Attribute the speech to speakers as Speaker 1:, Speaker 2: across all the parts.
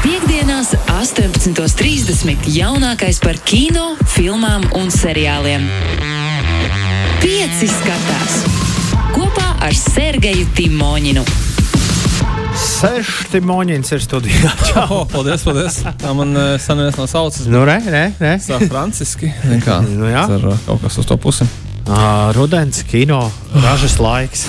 Speaker 1: Piektdienās, 18.30. jaunākais par kino, filmām un seriāliem. Pieci skatās kopā ar Sergeju Timoņinu.
Speaker 2: Seši moņķis ir studijā.
Speaker 3: Oh, paldies, paldies. Tā man uh, sanāca no sauces.
Speaker 2: Nu, re, re, re.
Speaker 3: Tā franciski. Zin Kā,
Speaker 2: Nu, jā.
Speaker 3: ar uh, kaut kas uz to pusi.
Speaker 2: Uh, rudens, kino, ražas laiks.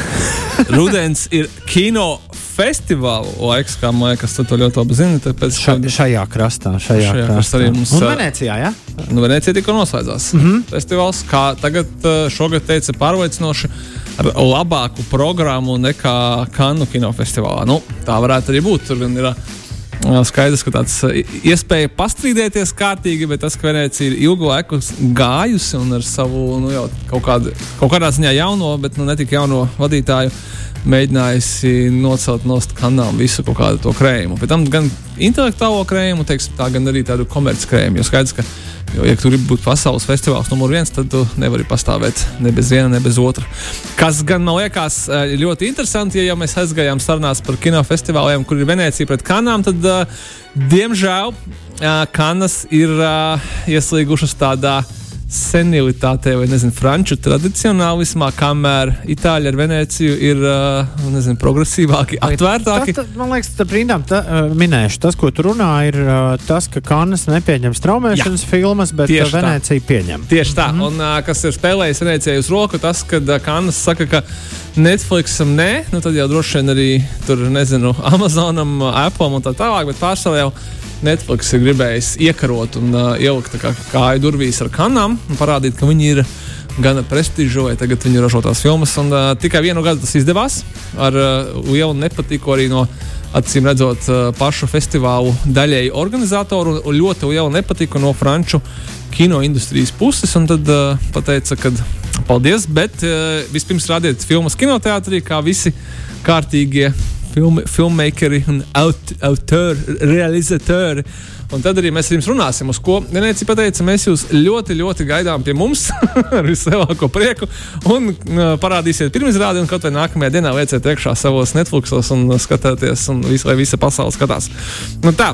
Speaker 3: Rudens ir kino festivāla laiks, kā man liekas, tu to ļoti labi zini. Tāpēc,
Speaker 2: Ša,
Speaker 3: ka,
Speaker 2: šajā krastā, šajā,
Speaker 3: Šajā
Speaker 2: krastā.
Speaker 3: krastā arī mums,
Speaker 2: Un Venecijā, jā?
Speaker 3: nu, Venecija tikko noslēdzās. Mm. -hmm. Festivāls, kā tagad šogad teica, pārliecinoši ar labāku programmu nekā Kanu kinofestivālā. Nu, tā varētu arī būt. Tur gan ir skaidrs, ka tāds uh, iespēja pastrīdēties kārtīgi, bet tas, ka Venecija ir ilgu laiku gājusi un ar savu nu, jau kaut, kādu, kaut kādā ziņā jauno, bet nu, ne tik jauno vadītāju mēģinājusi nocelt no kanāla visu kaut kādu to krējumu. Pēc tam gan intelektuālo krējumu, teiksim, tā, gan arī tādu komerciālu krējumu. Jo skaidrs, ka, jo, ja tu gribi būt pasaules festivāls numur viens, tad tu nevari pastāvēt ne bez viena, ne bez otra. Kas gan man liekas eh, ļoti interesanti, ja jau mēs aizgājām sarunās par kinofestivāliem, kur ir Venecija pret kanām, tad, uh, diemžēl, uh, kanas ir uh, ieslīgušas tādā senilitātē, vai nezinu, franču tradicionālismā, kamēr Itāļi ar Venēciju ir uh, nezinu, progresīvāki, atvērtāki.
Speaker 2: Tas, tas, man liekas, tā brīnām tā, uh, minēšu. Tas, ko tu runā, ir uh, tas, ka Kanas nepieņem straumēšanas filmas, bet
Speaker 3: Tieši
Speaker 2: uh,
Speaker 3: tā.
Speaker 2: Venecija pieņem.
Speaker 3: Tieši tā, mm -hmm. un kas ir spēlējis Venecijai uz roku, tas, ka uh, Kanas saka, ka Netflixam nē, nu tad jau droši vien arī tur, nezinu, Amazonam, Apple un tā tālāk, bet pārsvarā jau Netflix ir gribējis iekarot un uh, ielikt kā kāju durvīs ar kanām un parādīt, ka viņi ir gana prestižoja tagad viņu ražotās filmas. Un, uh, tikai vienu gadu tas izdevās ar uh, lielu nepatiku arī no acīm redzot pašu festivālu daļēji organizatoru un ļoti lielu nepatiku no franču kino industrijas puses. Tad uh, pateica, ka paldies, bet uh, vispirms rādiet filmas kinoteātrī, kā visi kārtīgie film, filmmakeri un aut, autori, realizatori. Un tad arī mēs ar jums runāsim, uz ko Venecija pateica, mēs jūs ļoti, ļoti gaidām pie mums ar vislielāko prieku. Un uh, parādīsiet pirmizrādi, un kaut vai nākamajā dienā lieciet iekšā savos Netflixos un skatāties, un visu, lai visa pasaule skatās. Nu, tā,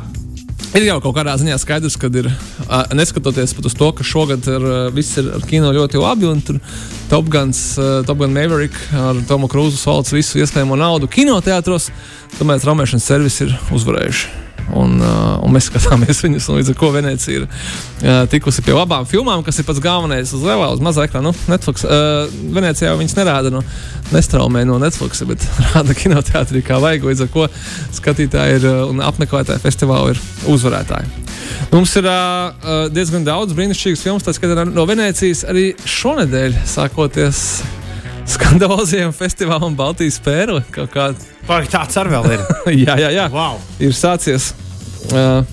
Speaker 3: Ir jau kaut kādā ziņā skaidrs, ka ir neskatoties pat uz to, ka šogad ir, viss ir ar kino ļoti labi, un tur Top Guns, Top Gun Maverick ar Tomu Krūzu valsts visu iespējamo naudu kinoteātros, tomēr traumēšanas servis ir uzvarējuši. Un, uh, un mēs skatāmies viņus, un līdz ar to Venecija ir uh, tikusi pie labām filmām, kas ir pats galvenais uz lielā, uz mazā ekrāna. Nu, Netflix, uh, Venecijā viņas nerāda, no, nestraumē no Netflix, bet rāda kinoteātrī kā vajag. Līdz ar to skatītāji ir, uh, un apmeklētāji festivāla ir uzvarētāji. Mums ir uh, diezgan daudz brīnišķīgas filmas, tā skatā no Venecijas arī šonadēļ, sākoties skandaloziem festivālam Baltijas pērle. Kā
Speaker 2: Vai tāds arī vēl ir?
Speaker 3: jā, jā, jā.
Speaker 2: Wow.
Speaker 3: Ir sācies. Uh,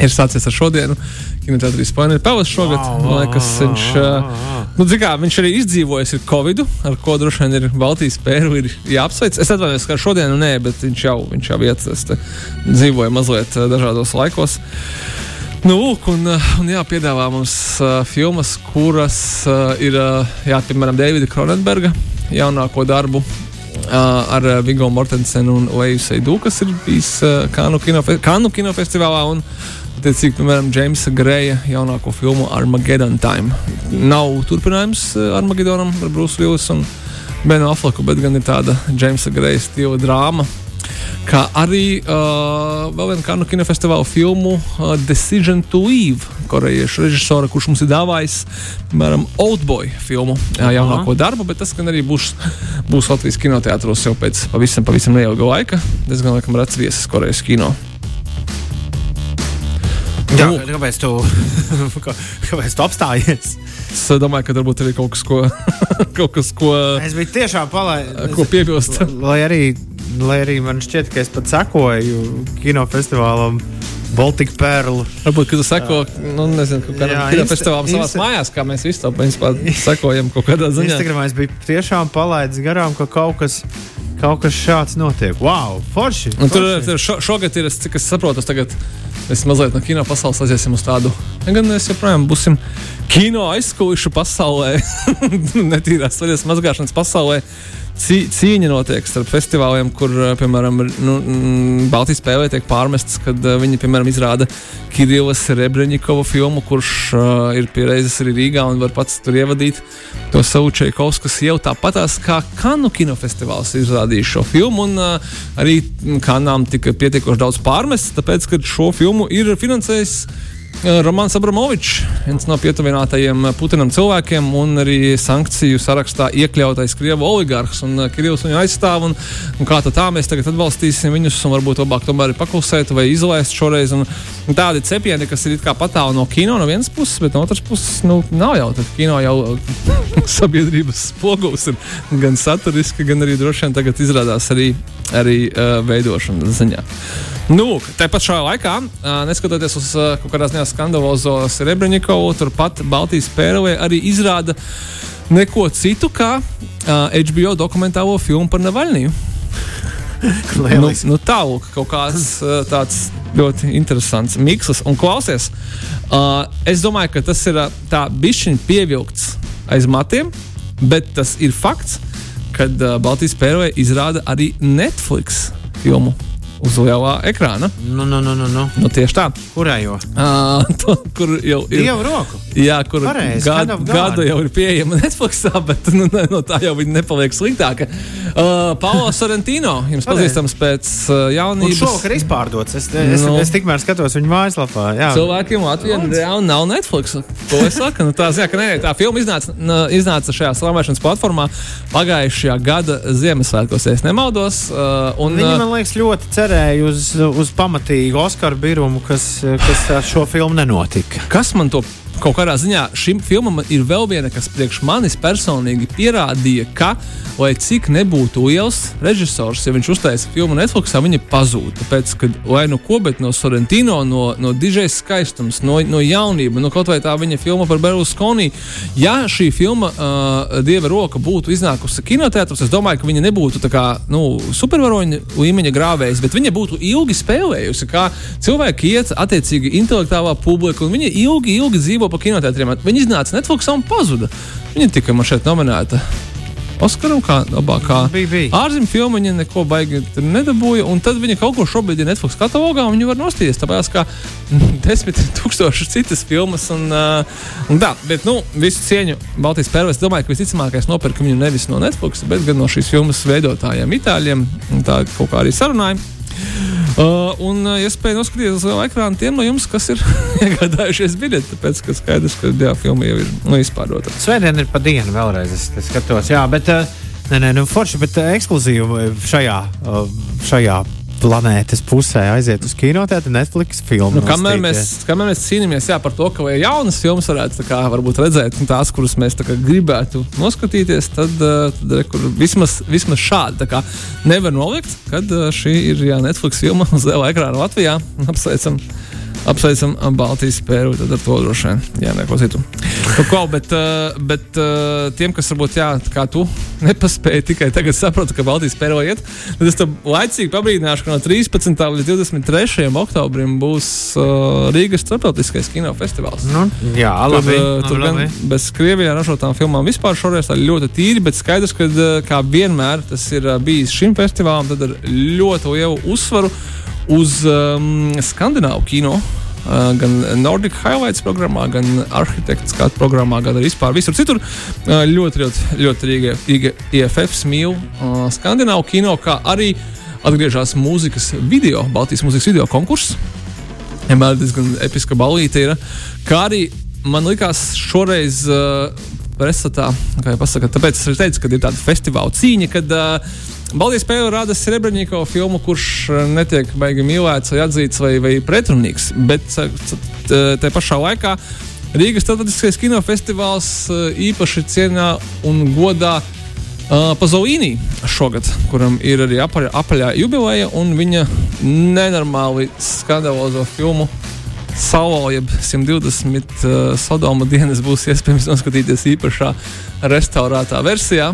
Speaker 3: ir sācies ar šodienu. Kinoteātris Spānijas pavasarī šogad.
Speaker 2: Wow,
Speaker 3: Man liekas, viņš, uh, nu, kā, viņš arī izdzīvojis ar Covid, ar ko droši vien ir Baltijas pēru ir jāapsveic. Es atvainojos, ka ar šodienu nē, bet viņš jau, viņš jau ietas, dzīvoja mazliet uh, dažādos laikos. Nu, lūk, un, uh, un jā, piedāvā mums uh, filmas, kuras uh, ir, uh, jā, piemēram, Davida Kronenberga jaunāko darbu uh, ar uh, Vigo Mortensenu un Leju Seidu, kas ir bijis uh, Kānu, kinofe Kānu kinofestivālā. Un, Attiecīgi, piemēram, Jamesa Greja jaunāko filmu Armageddon Time. Nav turpinājums uh, Armageddonam ar Bruce Willis un Benu Afleku, bet gan ir tāda Jamesa Greja stila drāma. Kā arī uh, vēl viena Kanu kinofestivāla filmu uh, Decision to Leave, korejiešu režisora, kurš mums ir dāvājis, piemēram, Oldboy filmu, jā, jaunāko darbu, bet tas gan arī būs, būs Latvijas kinoteātros jau pēc pavisam, pavisam neilga laika. Diezgan laikam redzams viesis Korejas kino.
Speaker 2: Jā,
Speaker 3: Nu.
Speaker 2: kāpēc tu, kā- kāpēc tu apstājies?
Speaker 3: Es domāju, ka varbūt arī kaut kas, ko, kaut kas, ko,
Speaker 2: Es biju tiešām palaidis.
Speaker 3: ko piebilst.
Speaker 2: Lai arī, lai arī man šķiet, ka es pat sekoju kinofestivālam Baltika Perlu.
Speaker 3: Varbūt, ka tu seko, nu, nezinu, kaut
Speaker 2: Insta-
Speaker 3: festivālam savās
Speaker 2: Insta-
Speaker 3: mājās, kā mēs visi to principā sekojam kaut kādā ziņā.
Speaker 2: Instagramā es biju tiešām palaidis garām, ka kaut kas, kaut kas šāds notiek. Wow, forši!
Speaker 3: Un tur,
Speaker 2: forši.
Speaker 3: tur šo, šogad ir, cik es saprotu, tagad mēs mazliet no kino pasaules aiziesim uz tādu. Gan mēs joprojām būsim kino aizkulisku pasaulē, netīrās vaļas mazgāšanas pasaulē. Cī, cīņa notiek starp festivāliem, kur, uh, piemēram, nu, mm, Baltijas spēlē tiek pārmestas, kad uh, viņi, piemēram, izrāda Kirillas Rebreņikova filmu, kurš uh, ir pieredzējis arī Rīgā un var pats tur ievadīt. To savu Čeikovs, kas jau tāpatās kā Kanu kinofestivāls izrādīja šo filmu, un uh, arī Kanām tika pietiekoši daudz pārmests, tāpēc, ka šo filmu ir finansējis Romanis Abramovičs, viens no pietuvinātajiem Putinam cilvēkiem, un arī sankciju sarakstā iekļautais Krievu oligarhs. Un Krievs viņu aizstāv, un, un kā tā mēs tagad atbalstīsim viņus, un varbūt labāk tomēr paklusēt vai izlaist šoreiz. Un, un tādi cepieni, kas ir kā patālu no kino no vienas puses, bet no otras puses nu, nav jau. Tad kino jau sabiedrības spogulis ir gan saturiski, gan arī droši vien tagad izrādās arī, arī uh, veidošanas ziņā. Nu, Tāpat šajā laikā, neskatoties uz kaut kādā ziņā skandalozo Srebrenikovu, turpat Baltijas pērlē arī izrāda neko citu kā HBO dokumentālo filmu par Navaļniju. nu, nu, Tālāk, kaut kāds tāds ļoti interesants mikslis. Un klausies, uh, es domāju, ka tas ir tā bišķiņa pievilkts aiz matiem, bet tas ir fakts, ka uh, Baltijas pērlē izrāda arī Netflix filmu uz lielā ekrāna.
Speaker 2: Nu, nu, nu, nu, nu.
Speaker 3: Nu, tieši tā.
Speaker 2: Kurā jau?
Speaker 3: Uh, to, kur jau ir?
Speaker 2: Dievu roku.
Speaker 3: Jā, kur
Speaker 2: Pareizi,
Speaker 3: gadu, gadu jau ir pieejama Netflixā, bet nu, ne, no tā jau viņa nepaliek sliktāka. Uh, Paulo Sorrentino, jums pazīstams pēc uh, jaunības.
Speaker 2: Viņš šovakar izpārdots. Es, es,
Speaker 3: Nu.
Speaker 2: es tikmēr skatos viņa mājaslapā. Jā.
Speaker 3: Cilvēkiem Latvijā reāli nav Netflix. To es saku. Nu, tā, zina, ka, nē, tā filma iznāca, iznāca šajā slavēšanas platformā pagājušajā gada Ziemassvētkos, ja nemaldos. Uh, un,
Speaker 2: Viņi, man liekas, ļoti cerēja uz, uz pamatīgu Oskaru birumu, kas, kas ar šo filmu nenotika.
Speaker 3: kas man to kaut kādā ziņā šim filmam ir vēl viena, kas priekš manis personīgi pierādīja, ka, lai cik nebūtu liels režisors, ja viņš uztaisa filmu Netflixā, viņa pazūd. Tāpēc, ka lai nu ko, bet no Sorrentino, no, no DJs skaistums, no, no jaunība, no kaut vai tā viņa filma par Berlusconi, ja šī filma uh, Dieva roka būtu iznākusi kinoteātros, es domāju, ka viņa nebūtu kā nu, supervaroņa līmeņa grāvējs, bet viņa būtu ilgi spēlējusi, kā cilvēki iet attiecīgi intelektuālā publika, un viņa ilgi, ilgi dzīvo pa kinoteātriem. Viņa iznāca Netflixā un pazuda. Viņa tika man šeit nominēta. Oskaram, kā labākā ārzemju filma, viņa neko baigi nedabūja. Un tad viņa kaut ko šobrīd ir Netflix katalogā, un viņa var nostīties. Tāpēc kā desmit tūkstoši citas filmas. Un, uh, un tā, bet, nu, visu cieņu Baltijas pērvēs. Domāju, ka visticamākais nopirka viņu nevis no Netflix, bet gan no šīs filmas veidotājiem, itāļiem. Tā kaut kā arī sarunājām. Uh, un uh, iespēja noskatīties lielu ekrānu tiem no jums, kas ir iegādājušies biļeti. Tāpēc, ka skaidrs, ka jā, filma jau ir nu, izpārdota.
Speaker 2: Svētdien ir pa dienu vēlreiz. Es, es skatos, jā, bet, uh, nē, nē, nu, forši, bet uh, ekskluzīvi šajā, uh, šajā planētas pusē aiziet uz kinoteātru Netflix filmu.
Speaker 3: Nu, kamēr, mēs, kamēr mēs cīnāmies jā, par to, ka vai jaunas filmas varētu kā, redzēt, un tās, kuras mēs kā gribētu noskatīties, tad, uh, tad re, vismaz, vismaz šādi kā nevar nolikt, kad uh, šī ir jā, Netflix filma uz liela ekrāna Latvijā. Apsveicam! Apsveicam Baltijas pēru, tad ar to droši vien jāneklausītu. Nu, ko, bet, uh, bet uh, tiem, kas varbūt, jā, kā tu, nepaspēja tikai tagad saprot, ka Baltijas pēru iet, tad es tam laicīgi pabrīdināšu, ka no 13. līdz 23. oktobrim būs uh, Rīgas starptautiskais kinofestivāls.
Speaker 2: Nu, jā, labi.
Speaker 3: Tur, uh,
Speaker 2: labi,
Speaker 3: tur gan bez Krievijā ražotām filmām vispār šoreiz tā ir ļoti tīri, bet skaidrs, ka uh, kā vienmēr tas ir uh, bijis šim festivālam, tad ar ļoti lielu uzsvaru uz um, skandināvu kino. Uh, gan Nordic Highlights programmā, gan Arhitekts kādā programmā, gan arī vispār visur citur. Uh, ļoti, ļoti, ļoti Rīga, Rīga IFF mīl uh, skandināvu kino, kā arī atgriežas mūzikas video, Baltijas mūzikas video konkurss. Vienmēr diezgan episka balīte ir. Kā arī man likās šoreiz. Uh, Presatā, kā jau pasaka, tāpēc es arī teicu, ka ir tāda festivāla cīņa, kad uh, Baltijas spēle rada Srebreniko filmu, kurš uh, netiek baigi mīlēts, vai atzīts, vai, vai pretrunīgs. Bet uh, tajā pašā laikā Rīgas Startautiskais kinofestivāls uh, īpaši cienā un godā uh, Pazaulīnī šogad, kuram ir arī apaļā, apaļā jubileja, un viņa nenormāli skandalozo filmu Salo, jeb 120 uh, Sodoma dienas būs iespējams noskatīties īpašā restaurētā versijā.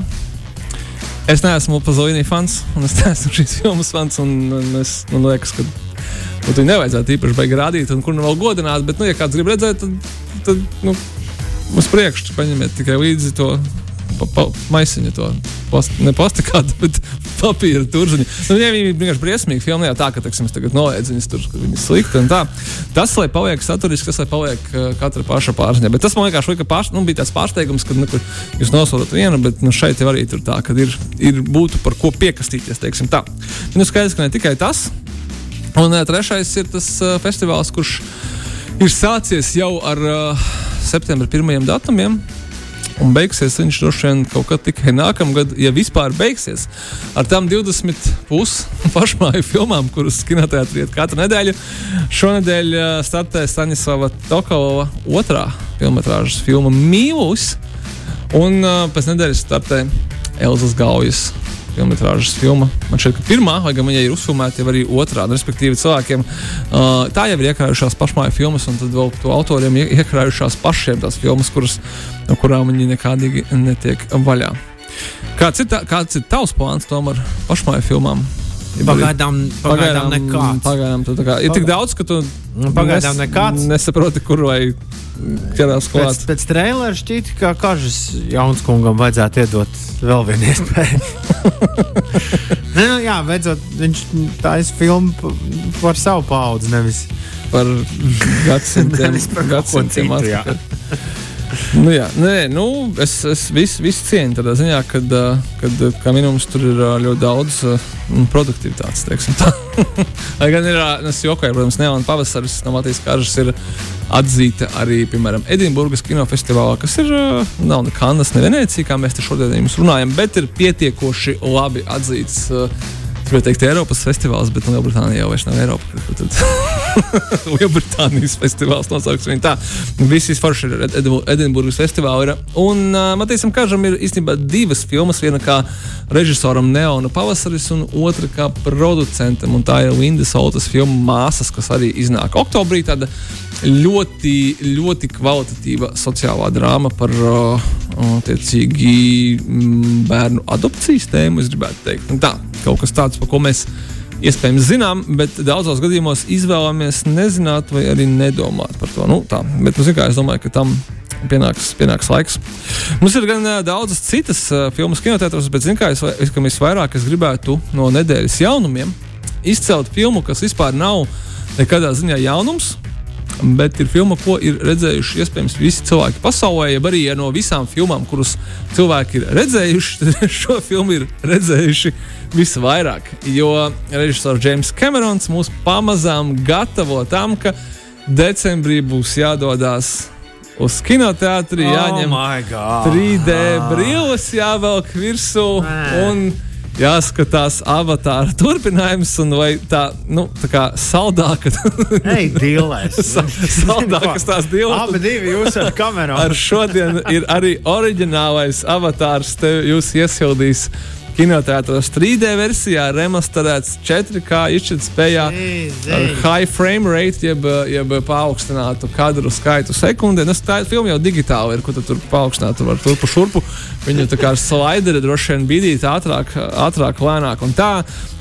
Speaker 3: Es neesmu Pazaulīnī fans, un es neesmu šīs filmas fans, un, un es man liekas, ka nu, viņu nevajadzētu īpaši beigās rādīt, un kur nu vēl godināt, bet, nu, ja kāds grib redzēt, tad, tad nu, uz priekšu paņemiet tikai līdzi to pa, pa, maisiņu to post, ne plastikātu, bet papīra turziņu. Nu, ja viņi vienkārši briesmīgi filmē, tā ka, teiksim, es tagad noliedzu viņas tur, ka viņi slikti un tā. Tas, lai paliek saturiski, tas, lai paliek katra paša pārziņā. Bet tas man vienkārši lika pār, nu, bija tāds pārsteigums, ka nu, jūs nosaucat vienu, bet nu, šeit jau arī tur tā, ka ir, ir būtu par ko piekastīties, teiksim tā. Nu, skaidrs, ka ne tikai tas. Un trešais ir tas uh, festivāls, kurš ir sācies jau ar uh, septembra pirmajiem datumiem. Un beigsies viņš droši vien kaut kad tikai nākamgad, ja vispār beigsies. Ar tām 20 pusi pašmāju filmām, kuras kinoteātrī iet katru nedēļu. Šonadēļ uh, startē Staņislava Tokalova otrā filmas filma Mīlus. Un uh, pēc nedēļas startē Elzas Gaujas filmas filma. Man šķiet, ka pirmā, lai gan viņa ir uzfilmēta, jau arī otrā. Respektīvi, cilvēkiem uh, tā jau ir iekrājušās pašmāju filmas, un tad vēl to autoriem iekrājušās pašiem tās filmas, kuras, no kurām viņi nekādīgi netiek vaļā. Kāds ir, tā, kāds ir tavs plāns tomēr pašmāju filmām?
Speaker 2: Pagaidām, pagaidām nekāds.
Speaker 3: Pagaidām, tu, kā, ir tik daudz, ka tu
Speaker 2: nu, pagaidām nes, nekāds.
Speaker 3: nesaproti, kur vai ķerās klāt.
Speaker 2: Pēc, pēc trījuma šķiet, ka kažas jauns kungam vajadzētu iedot vēl vienu iespēju. ne, nu, jā, beidzot, viņš taisa filmu par savu paudzi, nevis
Speaker 3: par gadsimtiem.
Speaker 2: par gadsimtiem
Speaker 3: nu, jā, nē, nu, es, es visu, visu cienu tādā ziņā, kad, kad kā minimums tur ir ļoti daudz produktivitātes. Lai gan ir, es jokoju, protams, Neona pavasaris no Matīs Kāržas ir atzīta arī, piemēram, Edinburgas kinofestivālā, kas ir nav ne Kanādas, ne Venecija, kā mēs te šodien jums runājam, bet ir pietiekoši labi atzīts. Es gribēju teikt, Eiropas festivāls, bet Lielbritānija jau nav Eiropa. Tad Lielbritānijas festivāls nosauks viņu tā. Visi forši ir Edinburgas festivāli. Ir. Un uh, Matīsam Kažam ir īstenībā divas filmas. Viena kā režisoram Neona Pavasaris un otra kā producentam. Un tā ir Linda Soltas filma Māsas, kas arī iznāk oktobrī. Tāda ļoti, ļoti kvalitatīva sociālā drāma par uh, attiecīgi mm, bērnu adopcijas tēmu, es gribētu teikt. Un tā, kaut kas tāds, par ko mēs iespējams zinām, bet daudzos gadījumos izvēlamies nezināt vai arī nedomāt par to. Nu, tā, bet, nu, kā, es domāju, ka tam pienāks, pienāks laiks. Mums ir gan uh, daudzas citas uh, filmas kinotētros, bet, zināmā mērā, es, es, visvairāk es gribētu no nedēļas jaunumiem izcelt filmu, kas vispār nav nekādā ziņā jaunums, bet ir filma, ko ir redzējuši iespējams visi cilvēki pasaulē. Ja arī ja no visām filmām, kuras cilvēki ir redzējuši, tad šo filmu ir redzējuši visvairāk. Jo režisors James Camerons mūs pamazām gatavo tam, ka decembrī būs jādodas uz kinoteātri,
Speaker 2: oh
Speaker 3: jāņem 3D brilles, jāvelk virsū. Un, jāskatās avatāra turpinājums, un vai tā, nu, tā kā saldāka.
Speaker 2: Ej, dīlēs.
Speaker 3: saldākas tās dīlēs.
Speaker 2: Abi divi jūs ar kamerām.
Speaker 3: Ar šodien ir arī oriģinālais avatārs, te jūs iesildīs kinoteātros 3D versijā, remasterēts 4K izšķirtspējā ar high frame rate, jeb, jeb paaugstinātu kadru skaitu sekundē. Nu, tā filma jau digitāli ir, ko tu tur paaugstināt, tu vari turpu šurpu. Viņu tā kā ar slideri droši vien bidīt ātrāk, ātrāk, lēnāk un tā.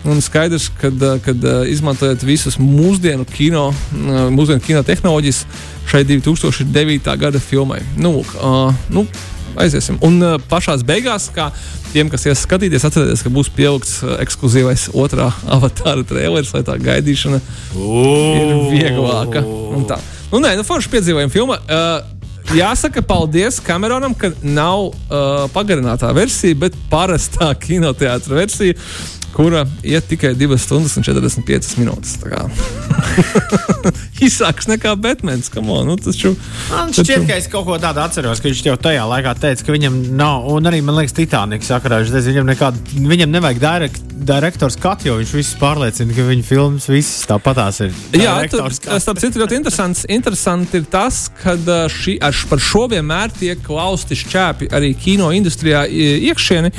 Speaker 3: Un skaidrs, ka, kad izmantojot visus mūsdienu kino, mūsdienu kino tehnoloģijas šai 2009. gada filmai. Nu, uh, nu, aiziesim. Un uh, pašā beigās, kā tiem, kas ies skatīties, atcerieties, ka būs pielikts uh, ekskluzīvais otrā avatāra traileris, lai tā gaidīšana Ooh. ir vieglāka. Nu, nē, nu, forši piedzīvojam filmu. Uh, Jāsaka, paldies Kameronam, ka nav uh, pagarinātā versija, bet parastā kinoteātra versija kura iet tikai 2 stundas un 45 minūtes. Īsāks nekā Batmans. Nu, taču,
Speaker 2: Man šķiet, taču... ka es kaut ko tādu atceros, ka viņš jau tajā laikā teica, ka viņam nav, un arī man liekas, Titaniks sakarā, viņam, nekād, viņam nevajag direkt, direktors skatu, jo viņš visus pārliecina, ka viņa filmas visas tāpatās ir.
Speaker 3: Jā, tas starp citu ļoti interesants. Interesanti ir tas, ka šī, par šo vienmēr tiek klausti šķēpi arī kino industrijā iekšieni,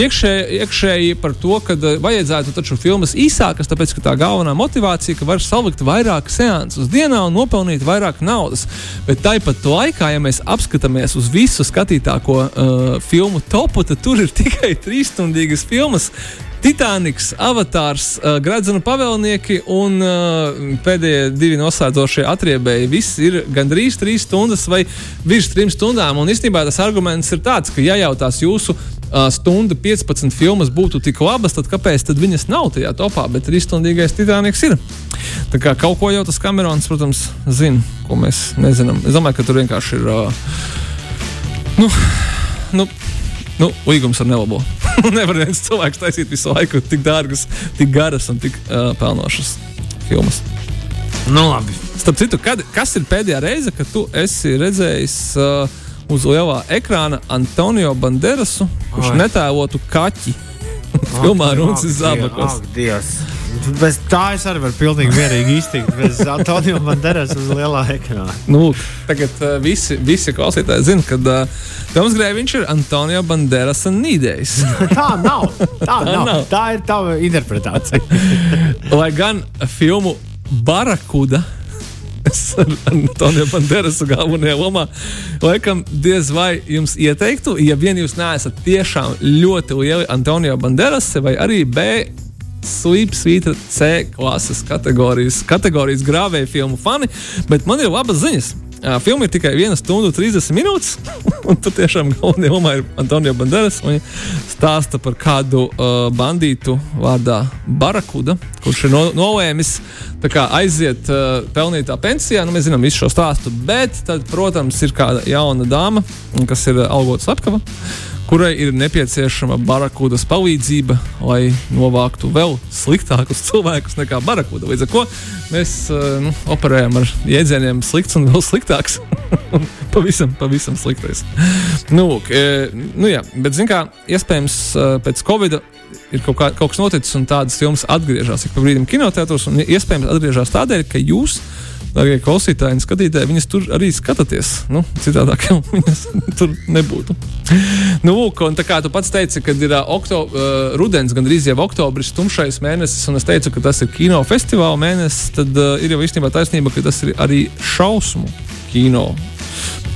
Speaker 3: iekšē, iekšēji par to, ka vajadzētu taču filmas īsākas, tāpēc ka tā galvenā motivācija, ka var salikt vairāk seansus dienā un nopelnīt vairāk naudas. Bet tāpat laikā, ja mēs apskatāmies uz visu skatītāko uh, filmu topu, tad tur ir tikai trīsstundīgas filmas. Titaniks, Avatārs, uh, Gradzena pavēlnieki un uh, pēdējie divi noslēdzošie atriebēji. Viss ir gandrīz trīs stundas vai virs trim stundām. Un īstenībā tas arguments ir tāds, ka, ja jau tās jūsu stunda 15 filmas būtu tik labas, tad kāpēc tad viņas nav tajā topā? Bet trīsstundīgais Titaniks ir. Tā kā kaut ko jau tas Kamerons, protams, zina, ko mēs nezinām. Es domāju, ka tur vienkārši ir. Uh, nu, nu, nu, līgums ar nelabo. Nevar viens cilvēks taisīt visu laiku tik dārgas, tik garas un tik uh, pelnošas filmas.
Speaker 2: Nu, labi.
Speaker 3: Starp citu, kad, kas ir pēdējā reize, kad tu esi redzējis uh, uz lielā ekrāna Antonio Banderasu, kurš
Speaker 2: Ai.
Speaker 3: netēlotu kaķi filmā Runas
Speaker 2: ak, Dievs. Bez tā es arī varu pilnīgi mierīgi iztikt. Bez Antonija Banderas uz lielā ekrāna.
Speaker 3: Nu, lūk, tagad uh, visi, visi klausītāji zina, ka uh, Toms Grēviņš ir Antonio Banderas nīdējs.
Speaker 2: Tā nav. Tā, nav.
Speaker 3: nav.
Speaker 2: tā ir tava interpretācija.
Speaker 3: Lai gan filmu Barakuda. Es ar Antoniju Banderasu galvenajā lomā. Laikam, diez vai jums ieteiktu, ja vien jūs neesat tiešām ļoti lieli Antonija Banderasi vai arī B. Sleep Svītra C klases kategorijas, kategorijas grāvēja filmu fani, bet man ir labas ziņas. Filma ir tikai 1 stundu 30 minūtes, un tur tiešām galvenajā lomā ir Antonija Banderas. Viņa stāsta par kādu uh, bandītu vārdā Barakuda, kurš ir no, nolēmis kā, aiziet uh, pelnītā pensijā. Nu, mēs zinām visu šo stāstu, bet tad, protams, ir kāda jauna dāma, kas ir algots slepkava kurai ir nepieciešama barakudas palīdzība, lai novāktu vēl sliktākus cilvēkus nekā barakuda. Līdz ar to mēs uh, nu, operējam ar jēdzieniem slikts un vēl sliktāks. pavisam, pavisam sliktais. Nu, lūk, e, nu jā, bet, zināmā kā, iespējams, e, pēc Covid ir kaut, kā, kaut kas noticis, un tādas filmas atgriežas ik pa brīdim kinoteātros, iespējams atgriežas tādēļ, ka jūs Darbie klausītāji un skatītāji, viņas tur arī skatāties. Nu, citādāk jau viņas tur nebūtu. Nu, lūk, un tā kā tu pats teici, kad ir uh, okto, uh, rudens, gandrīz jau oktobris, tumšais mēnesis, un es teicu, ka tas ir kino festivāla mēnesis, tad uh, ir jau īstenībā taisnība, ka tas ir arī šausmu kino.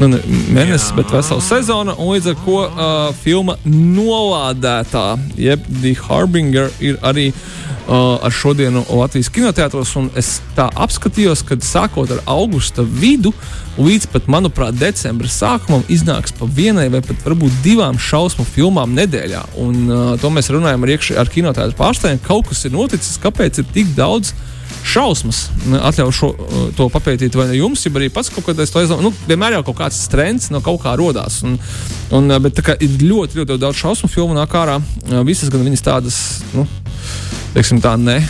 Speaker 3: Nu, ne mēnesis,
Speaker 2: Jā.
Speaker 3: bet vesela sezona, un līdz ar to uh, filma Nolādētā, jeb The Harbinger, ir arī ar šodienu Latvijas kinoteātros. Es tā apskatījos, kad sākot ar augusta vidu līdz pat, manuprāt, decembra sākumam iznāks pa vienai vai pat varbūt divām šausmu filmām nedēļā. Un uh, to mēs runājam ar, iekšē, ar kinoteātru pārstāvjiem. Kaut kas ir noticis, kāpēc ir tik daudz šausmas. Atļaušu uh, to papētīt, vai ne jums, ja arī pats kaut kādā veidā. Nu, vienmēr jau kaut kāds trends no kaut kā radās. Un, un, uh, bet kā ir ļoti, ļoti daudz šausmu filmu nāk ārā. Uh, Visas gan viņas tādas, nu, teiksim tā, ne.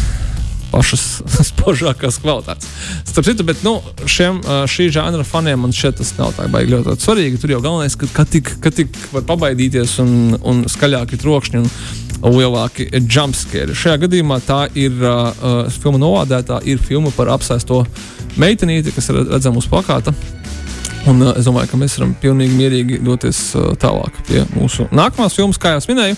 Speaker 3: Pašas spožākās kvalitātes. Starp citu, bet nu, šiem, šī žanra faniem man šķiet, tas nav tā baigi ļoti svarīgi. Tur jau galvenais, ka, ka, tik, ka tik var pabaidīties un, un skaļāki trokšņi. Un, lielāki jumpscare. Šajā gadījumā tā ir uh, filma novādētā, ir filma par apsēsto meitenīti, kas ir redzama uz plakāta. Un, uh, es domāju, ka mēs varam pilnīgi mierīgi doties uh, tālāk pie mūsu nākamās filmas, kā jau minēju.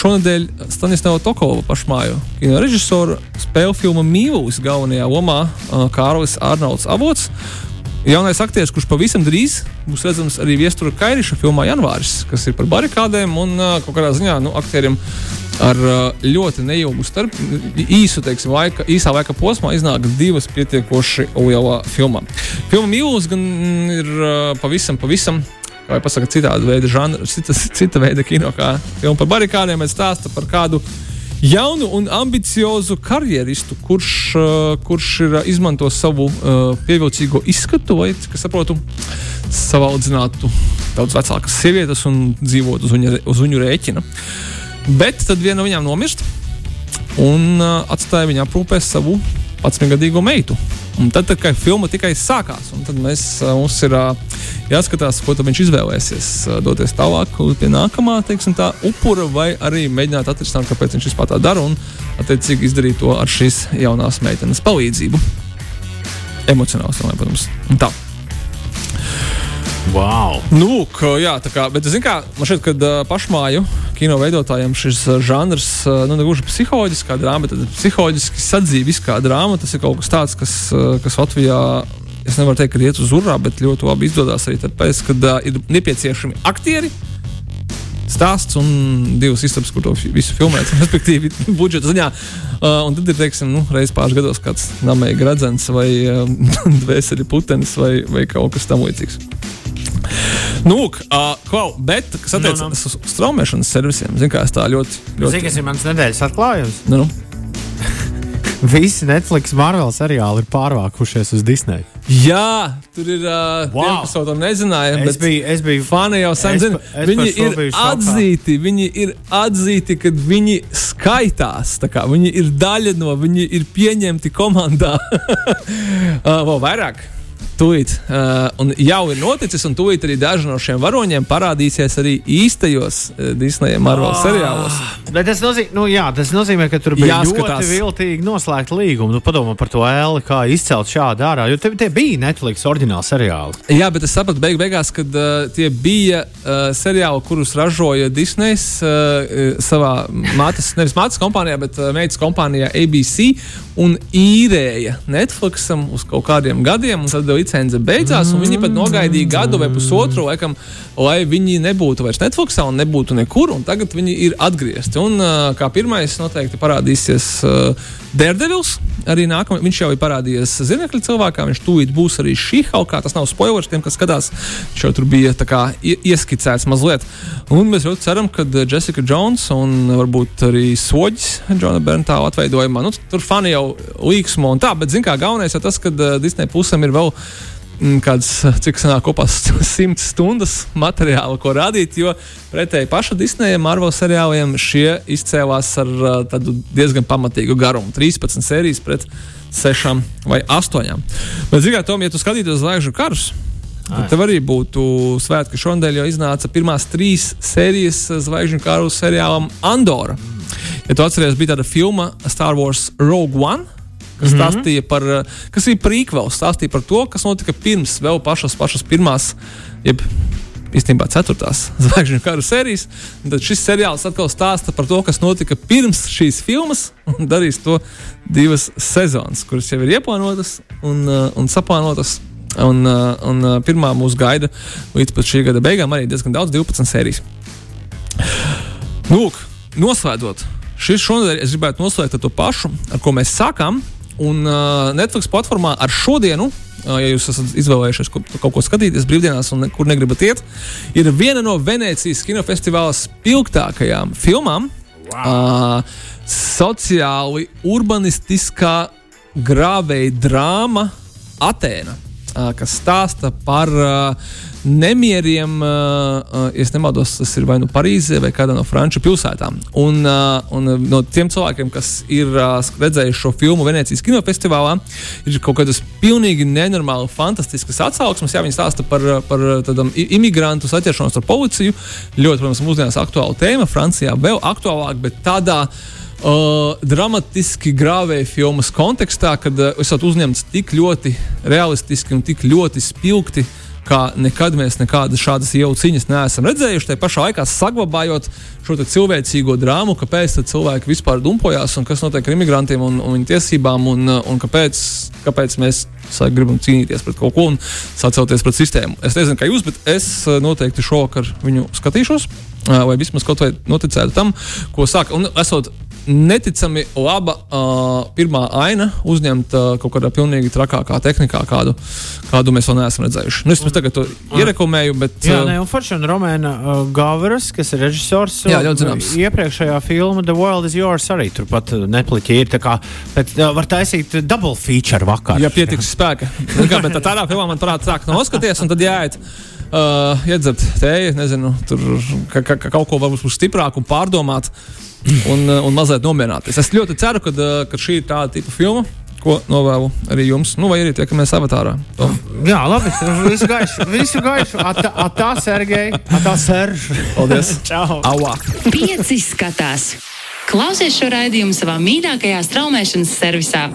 Speaker 3: Šonadēļ Stanislava Tokovā pašmāju kino režisoru spēļu filmu Mīlus galvenajā lomā uh, Kārlis Arnolds Avots. Jaunais aktieris, kurš pavisam drīz būs redzams arī Viestura Kairiša filmā Janvāris, kas ir par barikādēm un uh, kaut kādā ziņā nu, aktieriem ar uh, ļoti neilgu starp, īsu teiksim, laika, īsā laika posmā iznāk divas pietiekoši lielā filmā. Filma Mīlus gan ir uh, pavisam, pavisam. Vai pasakāt, citāda veida žanra, cita, cita veida kino, kā filma par barikādiem, bet stāsta par kādu jaunu un ambiciozu karjeristu, kurš, uh, kurš ir uh, izmanto savu uh, pievilcīgo izskatu, lai, es saprotu, savaudzinātu daudz vecākas sievietes un dzīvot uz viņa, uz viņu rēķina. Bet tad viena no viņām nomirst un uh, atstāja viņa aprūpē savu 11-gadīgo meitu. Un tad, tad, kad filma tikai sākās, tad mēs, uh, mums ir uh, jāskatās, ko viņš izvēlēsies. Uh, doties tālāk pie nākamā teiksim, tā, upura, vai arī mēģināt atrisināt, kāpēc viņš vispār tā dara, un attiecīgi izdarīt to ar šīs jaunās meitenes palīdzību. Emocionāls, domāju, protams. Tā.
Speaker 2: Wow!
Speaker 3: Nu, lūk, jā, tā kā, bet, zin kā, man šķiet, ka uh, pašmāju kino veidotājiem šis žanrs, nu, ne gluži psiholoģiskā drāma, bet psiholoģiski sadzīviskā drāma. Tas ir kaut kas tāds, kas, kas Latvijā. Es nevaru teikt, ka iet uz urā, bet ļoti labi izdodas arī tāpēc, ka uh, ir nepieciešami aktieri, stāsts un divas istabas, kur to visu filmēt. Respektīvi, budžeta ziņā. Uh, un tad ir, teiksim, nu, reizes pāris gados kāds namēja gradzens vai um, dvēseli putenis vai, vai kaut kas tamlīdzīgs. Nu, uh, klau, bet, kas attiecas no, no. uz straumēšanas servisiem, zinu, kā es tā ļoti. ļoti...
Speaker 2: Zinu, kas ir mans nedēļas atklājums?
Speaker 3: Nu, nu.
Speaker 2: Visi Netflix Marvel seriāli ir pārvākušies uz Disneju.
Speaker 3: Jā, tur ir uh, wow. tiem, to nezināja.
Speaker 2: Es biju, es biju
Speaker 3: fani jau sen zinu. Viņi ir atzīti, viņi ir atzīti, ka viņi skaitās. Viņi ir daļa no, viņi ir pieņemti komandā. uh, vēl vairāk. Tūlīt, uh, un jau ir noticis, un tūlīt arī daži no šiem varoņiem parādīsies arī īstajos uh, Disneja Marvel oh, seriālos.
Speaker 2: Bet tas nozīmē, nu, jā, tas nozīmē, ka tur bija Jāskatās. ļoti viltīgi noslēgt līgumu. Nu, padomā par to ēli, kā izcelt šādu ārā, jo te, tie bija Netflix oriģināli seriāli.
Speaker 3: Jā, bet es sapratu beig beigās, ka uh, tie bija uh, seriāli, kurus ražoja Disney's uh, savā mātes, nevis mātes kompānijā, bet uh, meitas kompānijā ABC un īrēja Netflixam uz kaut kādiem gadiem. Tad licence beidzās, un viņi pat nogaidīja gadu vai pusotru, laikam, lai viņi nebūtu vairs Netflixā un nebūtu nekur. Un tagad viņi ir atgriezti. Un kā pirmais noteikti parādīsies uh, Daredevils. Arī nākamais, viņš jau ir parādījies zinekļu cilvēkā. Viņš tūlīt būs arī šī haukā. Tas nav spoilers tiem, kas skatās. Viņš jau tur bija kā, ieskicēts mazliet. Un mēs ļoti ceram, ka Jessica Jones un varbūt arī soģis Džona Berntāla atveidojumā. Nu, tur fani jau līksmo un tā, bet zin kā galvenais ir tas, ka Disney pusēm ir vēl Mm, kādas, cik sanāk kopā, simts stundas materiāla, ko rādīt. Jo pretēji paša Disneja Marvel seriāliem šie izcēlās ar uh, tādu diezgan pamatīgu garumu - 13 sērijas pret 6 vai 8. Bet, zināt, Tom, ja tu skatītos zvaigžņu karus, Tad tev arī būtu svētki šonadēļ, jo iznāca pirmās trīs sērijas zvaigžņu karu seriālam Andorra. Ja tu atceries, bija tāda filma Star Wars Rogue One kas mm -hmm. stāstīja par, kas bija prīkvels, stāstīja par to, kas notika pirms vēl pašas, pašas pirmās, jeb īstenībā ceturtās zvaigžņu kara sērijas. Tad šis seriāls atkal stāsta par to, kas notika pirms šīs filmas, un darīs to divas sezonas, kuras jau ir ieplānotas un, uh, un saplānotas. Un, uh, un uh, pirmā mūsu gaida līdz šī gada beigām arī diezgan daudz, 12 sērijas. Lūk, noslēdzot, šis šonadēļ es gribētu noslēgt ar to pašu, ar ko mēs sākām. Un uh, Netflix platformā ar šodienu, uh, ja jūs esat izvēlējušies ko, kaut ko skatīties brīvdienās un nekur negribat iet, ir viena no Venecijas kinofestivāla spilgtākajām filmām. Wow. Uh, sociāli urbanistiskā grāvēja drāma Atēna, uh, kas stāsta par uh, nemieriem, uh, ja nemaldos, tas ir vai nu Parīzē, vai kādā no franču pilsētām. Un, uh, un no tiem cilvēkiem, kas ir uh, redzējuši šo filmu Venecijas kinofestivālā, ir kaut kādas pilnīgi nenormāli fantastiskas atsauksmes. Jā, viņi stāsta par, par tādam imigrantu saķeršanos ar policiju. Ļoti, protams, mūsdienās aktuāla tēma, Francijā vēl aktuālāk, bet tādā Uh, dramatiski grāvēja filmas kontekstā, kad uh, esat uzņemts tik ļoti realistiski un tik ļoti spilgti uh, kā nekad mēs nekādas šādas jauciņas neesam redzējuši. Tā pašā laikā saglabājot šo cilvēcīgo drāmu, kāpēc cilvēki vispār dumpojās un kas notiek ar imigrantiem un, un viņu tiesībām, un, un kāpēc, kāpēc mēs gribam cīnīties pret kaut ko un sacelties pret sistēmu. Es nezinu, kā jūs, bet es eh, noteikti šovakar viņu skatīšos. Eh, vai vismaz kaut vai noticētu tam, ko saka. Un esot neticami laba uh, pirmā aina uzņemt uh, kaut kādā pilnīgi trakākā tehnikā, kādu, kādu mēs vēl neesam redzējuši. Nu, es tagad to ierekomēju, bet.
Speaker 2: Jā, uh, ne, un Foršana Romēna uh, Gavaras, kas ir režisors,
Speaker 3: jā, ļoti zināms.
Speaker 2: Iepriekšējā filma The World is Yours arī turpat nepliķi ir. Tā kā bet, uh, var taisīt double feature vakar.
Speaker 3: Ja pietiks spēka. Nu, kā, bet tādā filmā man parāda sāk noskaties, un tad jāiet. Uh, iedzert tēju, nezinu, tur ka, ka, ka kaut ko varbūt stiprāk un pārdomāt. Un, eh, un mazliet nomierināties. Es ļoti ceru, ka, eh, ka šī ir tāda tipa filma. Ko novēlu arī jums, nu, vai arī tiekamies avatārā. To.
Speaker 2: Jā, labi. Visu gaišu, visu gaišu. Atā, atā Sergei, atā Serž.
Speaker 3: Paldies.
Speaker 2: Čau.
Speaker 3: Aua.
Speaker 1: Pieci skatās. Klausies šo raidījumu savā mīļākajā straumēšanas servisā.